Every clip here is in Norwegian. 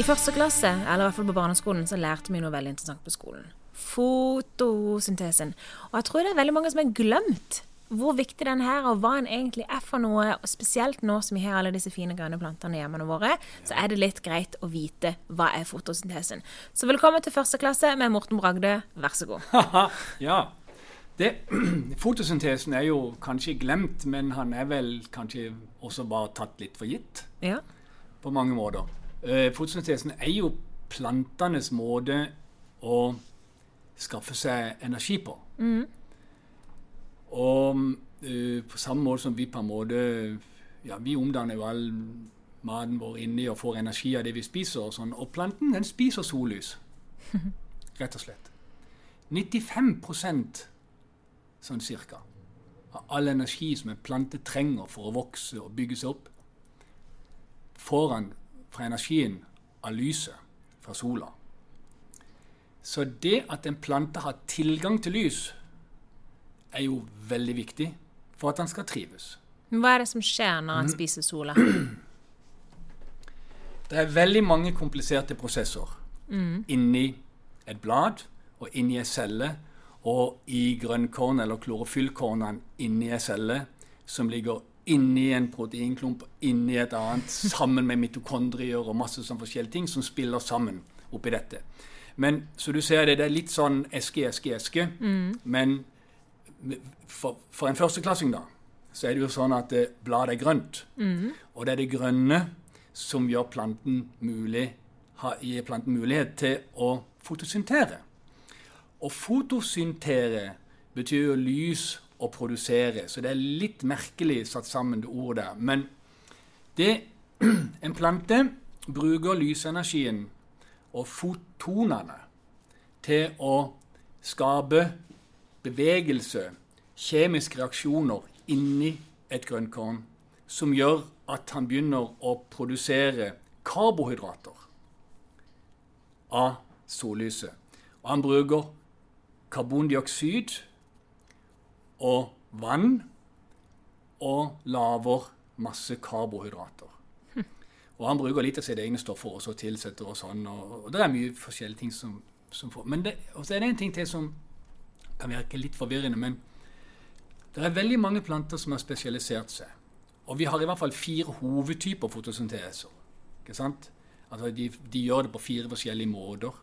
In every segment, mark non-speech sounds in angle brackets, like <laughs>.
I første klasse, eller i hvert fall på barneskolen, så lærte vi noe veldig interessant på skolen. Fotosyntesen. Og jeg tror det er veldig mange som har glemt hvor viktig den her og hva den egentlig er for noe. Og spesielt nå som vi har alle disse fine grønne plantene i hjemmene våre, så er det litt greit å vite hva er fotosyntesen. Så velkommen til første klasse med Morten Bragde, vær så god. ja. Det, <clears throat> fotosyntesen er jo kanskje glemt, men han er vel kanskje også bare tatt litt for gitt. Ja. På mange måter. Uh, fotosyntesen er jo plantenes måte å skaffe seg energi på. Mm. Og uh, på samme måte som vi på en måte ja, Vi omdanner jo all maten vår inni og får energi av det vi spiser. Og sånn, og planten den spiser sollys. <laughs> Rett og slett. 95% sånn cirka, av all energi som en plante trenger for å vokse og bygge seg opp, får han fra energien av lyset fra sola. Så det at en plante har tilgang til lys, er jo veldig viktig for at den skal trives. Hva er det som skjer når en spiser sola? <clears throat> Det er veldig mange kompliserte prosesser Mm. inni et blad og inni ei celle og i grønnkorn eller klorofyllkornene inni ei celle som ligger inni en proteinklump, inni et annet, sammen med mitokondrier og masse sånn forskjellige ting som spiller sammen oppi dette. Men så du ser det, det er litt sånn eske, eske, eske. Men for, for en førsteklassing, da, så er det jo sånn at eh, bladet er grønt. Og det er det grønne som gjør planten mulig, gir planten mulighet til å fotosyntere. Og fotosyntere betyr jo lys og produsere, så det er litt merkelig satt sammen det ordet der. Men det, <clears throat> en plante bruker lysenergien og fotonene til å skape bevegelse, kjemiske reaksjoner inni et grønnkorn som gjør at han begynner å produsere karbohydrater av sollyset. Og han bruker karbondioksid og vann og lager masse karbohydrater. Og han bruker litt av sine egne stoffer også, tilsetter og sånn. Og, og det er mye forskjellige ting som, som får Men det, og så er det en ting til som kan virke litt forvirrende. Men det er veldig mange planter som har spesialisert seg. Og vi har i hvert fall fire hovedtyper fotosynteser. Ikke sant? Altså de, de gjør det på fire forskjellige måter.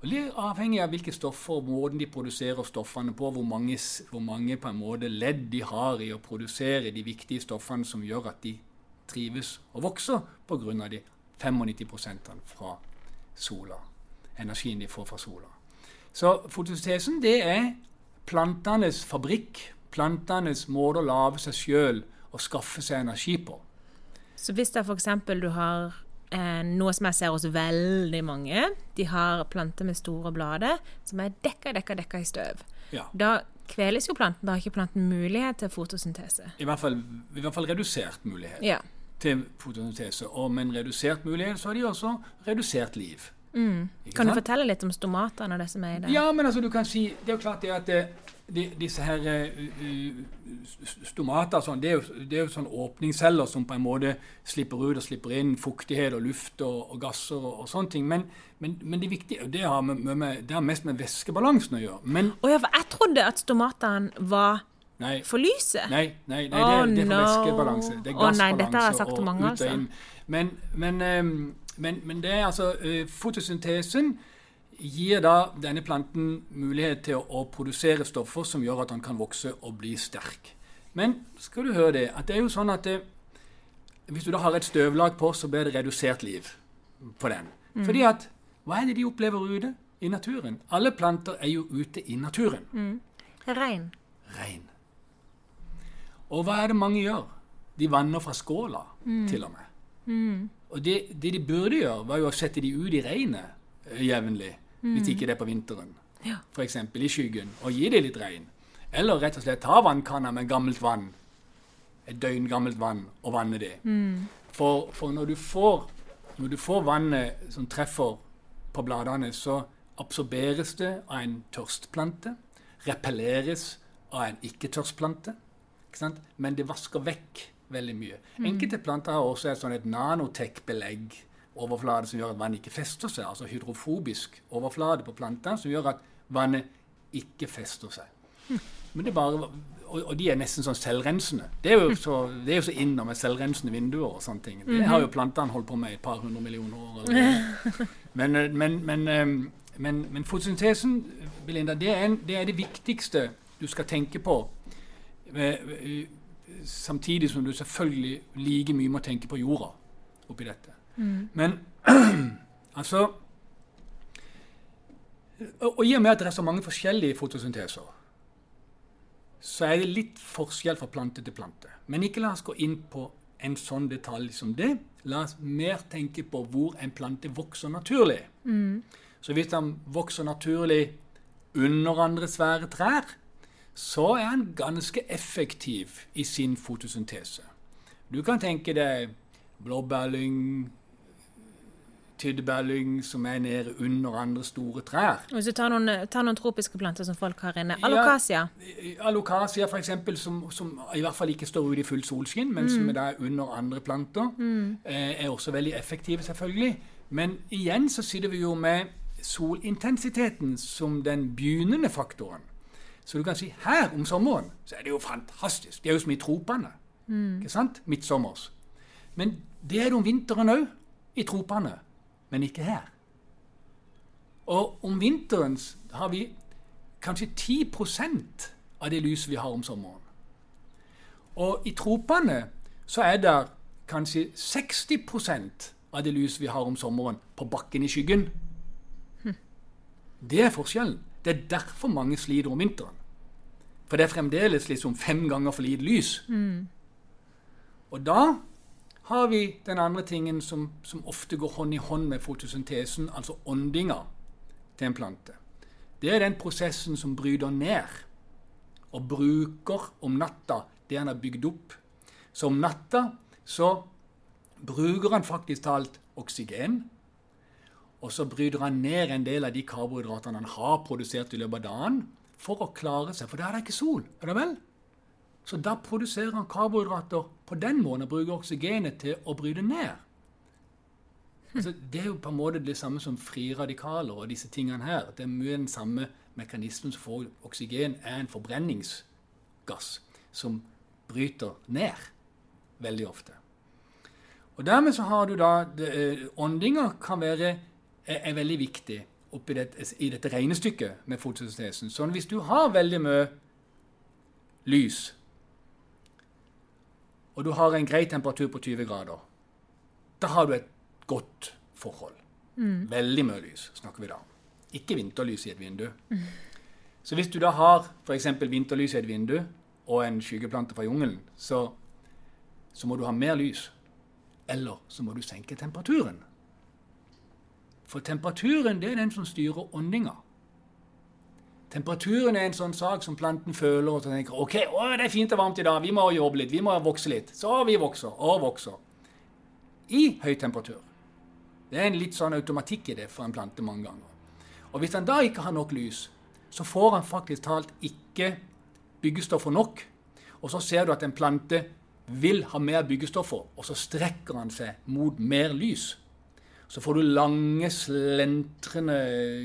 Og Litt avhengig av hvilke stoffer og måten de produserer stoffene på, hvor mange, hvor mange på en måte ledd de har i å produsere de viktige stoffene som gjør at de trives og vokser pga. de 95% fra sola. Energien de får fra sola. Så fotosyntesen det er plantenes fabrikk, plantenes måte å lage seg sjøl og skaffe seg energi på. Så hvis det f.eks. du har eh, noe som jeg ser hos veldig mange, de har planter med store blader som er dekka, dekka, dekka i støv. Ja. Da kveles jo planten. Da har ikke planten mulighet til fotosyntese. I hvert fall, i hvert fall redusert mulighet Ja. til fotosyntese. Og med en redusert mulighet så har de også redusert liv. Mm. Kan du fortelle litt om stomatene og det som er i det? Ja, men altså du kan si Det er jo klart det at det, de, disse her eh, stomater sånn, det er, jo, det er jo sånne åpningsceller som på en måte slipper ut og slipper inn fuktighet og luft og, og gasser og, og sånne ting. Men, men, men det viktige det har, med, med, det har mest med væskebalansen å gjøre. Men oh, ja, jeg trodde at stomatene var nei. for lyset. Nei, nei, nei Oh, det, det er for no. væskebalanse. Det er Å, nei, dette har jeg gassbalanse sagt og mange, ut og altså. Men, men, ehm, men, men det er altså eh, Fotosyntesen gir da denne planten mulighet til å, produsere stoffer som gjør at den kan vokse og bli sterk. Men skal du høre det, at det er jo sånn at det, hvis du da har et støvlag på, så blir det redusert liv på den. Mm. Fordi at hva er det de opplever ute i naturen? Alle planter er jo ute i naturen. Mm. Regn. Regn. Og hva er det mange gjør? De vanner fra skåla, til og med. Og det, det de burde gjøre, var jo å sette de ut i regnet eh, jevnlig, hvis ikke det er på vinteren. Ja. F.eks. i skyggen, og gi det litt regn. Eller rett og slett ta vannkanna med gammelt vann, et døgn gammelt vann, og vanne det. For, for når, du får, når du får vannet som treffer på bladene, så absorberes det av en tørstplante, repelleres av en ikke-tørstplante. Ikke? Men det vasker vekk veldig mye. Enkelte planter har også et, sånn et nanotech-belegg overflate som gjør at vannet ikke fester seg. Altså hydrofobisk overflate på plantene som gjør at vannet ikke fester seg. Men det bare, og, og de er nesten sånn selvrensende. Det er jo så, det er jo så innom med selvrensende vinduer og sånne ting. Det har jo plantene holdt på med i et par hundre millioner år. Eller. <laughs> Men, eh, men, men, eh, men, men fotosyntesen, Belinda, det er, en, det er, det viktigste du skal tenke på. Samtidig som du selvfølgelig like mye må tenke på jorda oppi dette. Mm. Men <clears throat> altså Og i og med at det er så mange forskjellige fotosynteser, så er det litt forskjell fra plante til plante. Men ikke la oss gå inn på en sånn detalj som det. La oss mer tenke på hvor en plante vokser naturlig. Mm. Så hvis den vokser naturlig under andre svære trær, så er den ganske effektiv i sin fotosyntese. Du kan tenke deg blåbærlyng, tyddebærlyng som er nede under andre store trær. Hvis du tar noen, tar noen tropiske planter som folk har inne. Alocasia? Ja, alocasia f.eks., som, som i hvert fall ikke står ute i fullt solskinn, men mm. som er under andre planter, mm. Eh, er også veldig effektive, selvfølgelig. Men igjen så sitter vi jo med solintensiteten som den begynnende faktoren. Så du kan si her om sommeren så er det jo fantastisk. Det er jo som i tropene. Mm. Ikke sant? Midtsommers. Men det er det om vinteren òg, i tropene men ikke her. Og om vinteren har vi kanskje 10% av det lyset vi har om sommeren. Og i tropene så er det kanskje 60% av det lyset vi har om sommeren, på bakken i skyggen. Hm. Det er forskjellen. Det er derfor mange sliter om vinteren. For det er fremdeles liksom fem ganger for lite lys. Mm. Og da har vi den andre tingen som, som, ofte går hånd i hånd med fotosyntesen, altså åndinga til en plante. Det er den prosessen som bryter ned og bruker om natta det han har bygd opp. Så om natta så bruker han faktisk talt oksygen. Og så bryter han ned en del av de karbohydratene han har produsert i løpet av dagen, for å klare seg. For da er det ikke sol. er det vel? Så da produserer han karbohydrater på den måten og bruker oksygenet til å bryte ned. Altså, det er jo på en måte det samme som frie radikaler og disse tingene her. Det er mye den samme mekanismen som får oksygen, er en forbrenningsgass som bryter ned veldig ofte. Og Dermed så har du da Åndinger Åndinga kan være er, er veldig viktig oppi det, i dette regnestykket med fotosyntesen. Så hvis du har veldig mye lys og du har en grei temperatur på 20 grader, da har du et godt forhold. Mm. Veldig mye lys snakker vi da Ikke vinterlys i et vindu. Mm. Så hvis du da har f.eks. vinterlys i et vindu og en skyggeplante fra jungelen, så, så må du ha mer lys. Eller så må du senke temperaturen. For temperaturen det er den som styrer åndinga. Temperaturen er en sånn sak som planten føler og tenker ok, å, det er fint og varmt i dag, vi må jobbe litt, vi må vokse litt. Så vi vokser og vokser. I høy temperatur. Det er en litt sånn automatikk i det for en plante mange ganger. Og hvis han da ikke har nok lys, så får han faktisk talt ikke byggestoffer nok. Og så ser du at en plante vil ha mer byggestoffer, og så strekker han seg mot mer lys. Så får du lange, slentrende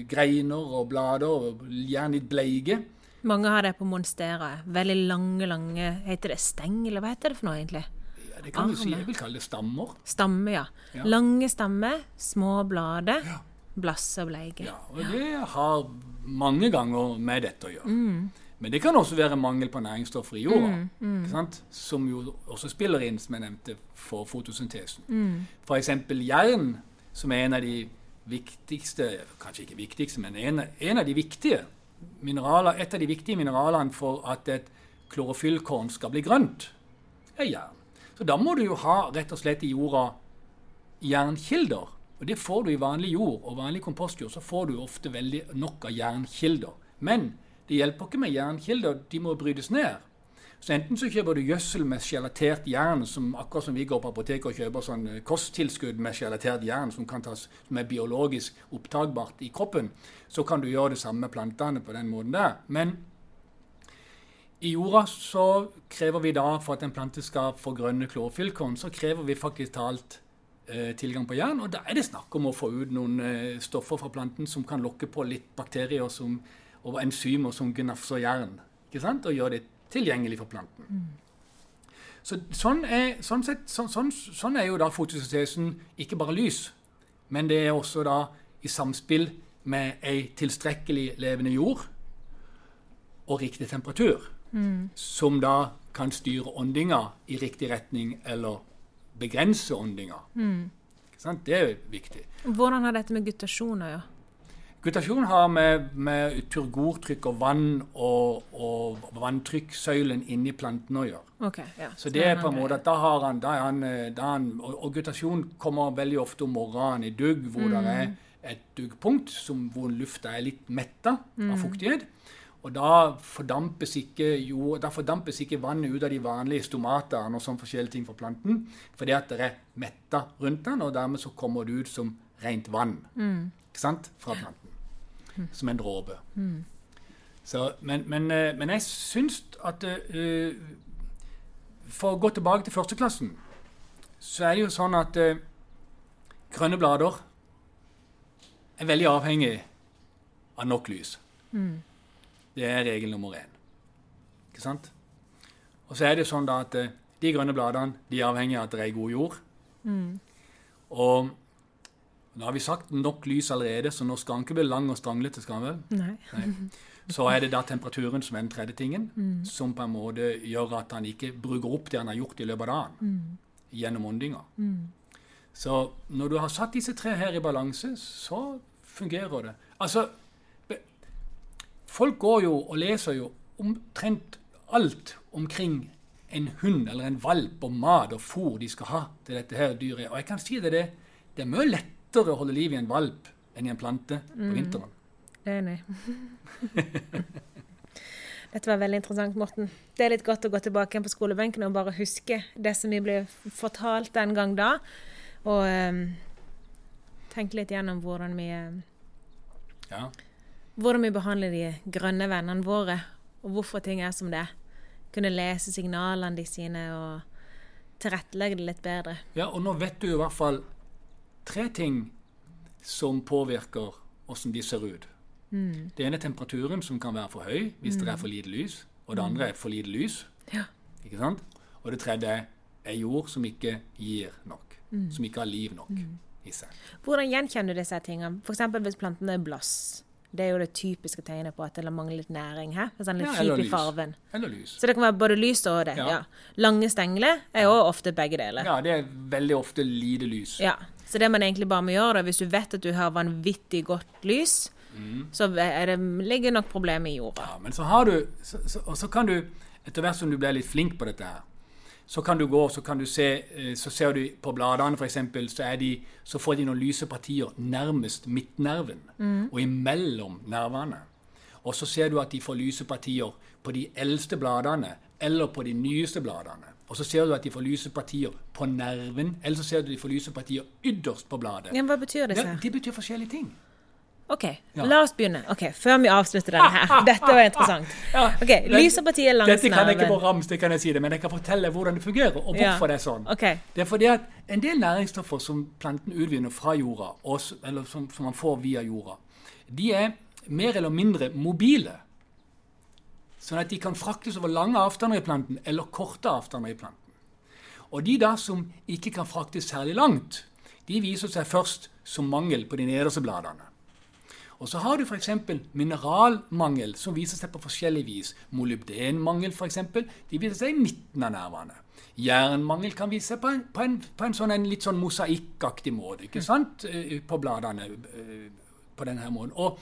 greiner og blader, og gjerne litt bleike. Mange har det på monstera. Veldig lange, lange Heter det steng, eller hva heter det for noe, egentlig? Ja, det kan du si. Jeg vil kalle det stammer. Stamme, ja. ja. Lange stammer, små blader, ja. blasse og bleike. Ja, og det har mange ganger med dette å gjøre. Mm. Men det kan også være mangel på næringsstoffer i jorda, mm, mm. som jo også spiller inn, som jeg nevnte, for fotosyntesen. Mm. F.eks. jern som er en av de viktigste Kanskje ikke viktigste, men en, en av de viktige mineraler, et av de viktige mineralene for at et klorofyllkorn skal bli grønt, er jern. Så da må du jo ha rett og slett i jorda jernkilder. Og det får du i vanlig jord og vanlig kompostjord. Så får du ofte veldig nok av jernkilder. Men det hjelper ikke med jernkilder, de må brytes ned. Så enten så kjøper du gjødsel med sjelatert jern, som akkurat som vi går på apoteket og kjøper sånn eh, kosttilskudd med sjelatert jern som, kan tas, som er biologisk opptakbart i kroppen, så kan du gjøre det samme med plantene på den måten der. Men i jorda så krever vi da, for at en plante skal få grønne klorfyllkorn, så krever vi faktisk talt eh, tilgang på jern. Og da er det snakk om å få ut noen eh, stoffer fra planten som kan lokke på litt bakterier som, og enzymer som gnafser jern. ikke sant? Og gjøre det tilgjengelig for planten. Så, sånn, er, sånn, sett, så, sånn, sånn er jo da fotosyntesen ikke bare lys, men det er også da i samspill med ei tilstrekkelig levende jord og riktig temperatur, som da kan styre åndinga i riktig retning eller begrense åndinga. Mm. Det er jo viktig. Hvordan har dette med guttasjon å gjøre? Guttasjon har med, med turgortrykk og vann og, og vanntrykkssøylen inni planten å gjøre. Ok, ja. Så det er på en måte at da har han, da han, eh, da han og, og guttasjon kommer veldig ofte om morgenen i dugg, hvor det er et duggpunkt som, hvor lufta er litt metta av fuktighet. Og da fordampes, ikke, jo, da fordampes ikke vannet ut av de vanlige stomatene og sånn forskjellige ting for planten, fordi at det er metta rundt den, og dermed så kommer det ut som rent vann ikke sant, fra planten. Som en dråpe. Så, men, men, eh, men jeg syns at uh, For å gå tilbake til førsteklassen, så er det jo sånn at uh, grønne blader er veldig avhengig av nok lys. Det er regel nummer én. Ikke sant? Og så er det sånn da at de grønne bladene de er avhengig av at det er god jord. Og nå har vi sagt nok lys allerede, så nå skal han ikke bli lang og stranglete. skal han vel? Nei. Nei. Så er det da temperaturen som er den tredje tingen, som på en måte gjør at han ikke bruker opp det han har gjort i løpet av dagen. Gjennom åndinga. Så når du har satt disse tre her i balanse, så fungerer det. Altså, folk går jo og leser jo omtrent alt omkring en hund eller en valp og mat og fôr de skal ha til dette her dyret. Og jeg kan si det, det, det er mye lettere å holde liv i en valp enn i en plante på vinteren. Det er enig. <laughs> Dette var veldig interessant, Morten. Det er litt godt å gå tilbake på skolebenken og bare huske det som vi ble fortalt den gang da. Og um, tenke litt gjennom hvordan vi, ehm, Ja. hvordan vi behandler de grønne vennene våre, og hvorfor ting er som det er. Kunne lese signalene de sine og tilrettelegge det litt bedre. Ja, og nå vet du i hvert fall tre ting som påvirker hvordan de ser ut. Det ene er temperaturen, som kan være for høy hvis det er for lite lys. Og det andre er for lite lys. Ja. Ikke sant? Og det tredje er jord som ikke gir nok. Som ikke har liv nok i seg. Hvordan gjenkjenner du disse tingene? F.eks. hvis plantene er blass. Det er jo det typiske tegnet på at det mangler litt næring. Her. Er sånn litt Ja, eller lys. farven. Eller lys. Så det kan være både lys og det. Ja. Ja. Lange stengler er jo ofte begge deler. Ja, det er veldig ofte lite lys. Ja. Så det man egentlig bare må gjøre, da, hvis du vet at du har vanvittig godt lys, så er det, ligger nok problemet i jorda. Ja, men så har du så, så, Og så kan du, etter hvert som du blir litt flink på dette her, så kan du gå så kan du se, eh, så ser du på bladene f.eks., så, er de, så får de noen lyse partier nærmest midtnerven og imellom nervene. Og så ser du at de får lyse partier på de eldste bladene eller på de nyeste bladene. Og så ser du at de får lyse partier på nerven, eller så ser du at de får lyse partier ytterst på bladet. Ja, hva betyr disse? Det, det betyr forskjellige ting. OK, Ja. la oss begynne. Ok, Før vi avslutter denne her. <laughs> Dette var interessant. Ok, det- Lysepartiet langs Dette kan jeg ikke på rams, det kan jeg si det, men jeg kan fortelle hvordan det fungerer, og hvorfor Ja. det er sånn. Okay. Det er fordi at en del næringsstoffer som planten utvinner fra jorda, og, eller som, som man får via jorda, de er mer eller mindre mobile. Sånn at de kan fraktes over lange avstander i planten, eller korte avstander i planten. Og de da som ikke kan fraktes særlig langt, de viser seg først som mangel på de nederste bladene. Og så har du f.eks. mineralmangel, som viser seg på forskjellig vis. Molybdenmangel, f.eks. De viser seg i midten av nervene. Jernmangel kan vise seg på en, på en, på en, sånn, en litt sånn mosaikkaktig måte. ikke sant? Eh, På bladene eh, på denne måten. Og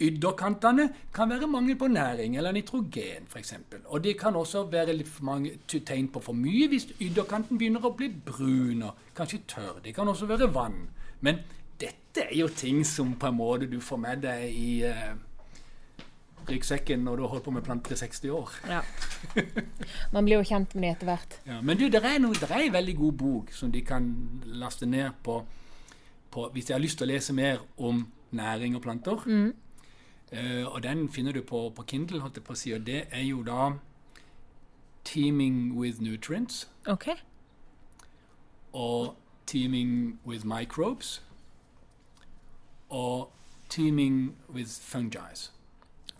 ytterkantene kan være mangel på næring eller nitrogen, f.eks. Og det kan også være mange tegn på for mye hvis ytterkanten begynner å bli brun og kanskje tørr. Det kan også være vann. Men dette er jo ting som på en måte du får med deg i eh, ryggsekken når du har holdt på med planter i 60 år. Ja. <laughs> Man blir jo kjent med det etter hvert. Ja, men du, det er, der er en veldig god bok som de kan laste ned på, på hvis de har lyst til å lese mer om næring og planter. Eh, og den finner du på, på Kindle, holdt jeg på å si, og det er jo da 'Teaming with Nutrients'. OK. Og 'Teaming with Microbes' og 'Teaming with Fungi.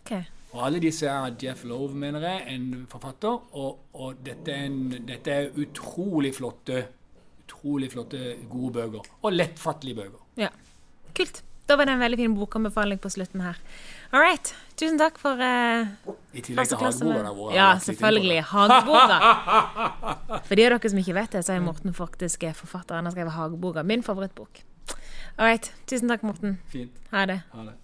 Ok. Og alle disse er Jeff Love, mener jeg, en forfatter. Og, og dette, er en, dette er utrolig flotte, utrolig flotte, gode bøker. Og lettfattelige bøker. Ja. Kult. Da var det en veldig fin bokanbefaling på slutten her. All right. Tusen takk for uh, I tillegg til hageboka. hvor Ja, selvfølgelig. Hageboka. <laughs> For de av dere som ikke vet det, så er Morten faktisk forfatter. Han har skrevet Hageboka. Min favorittbok. All right. Tusen takk, Morten. Fint. Ha det. Ha det.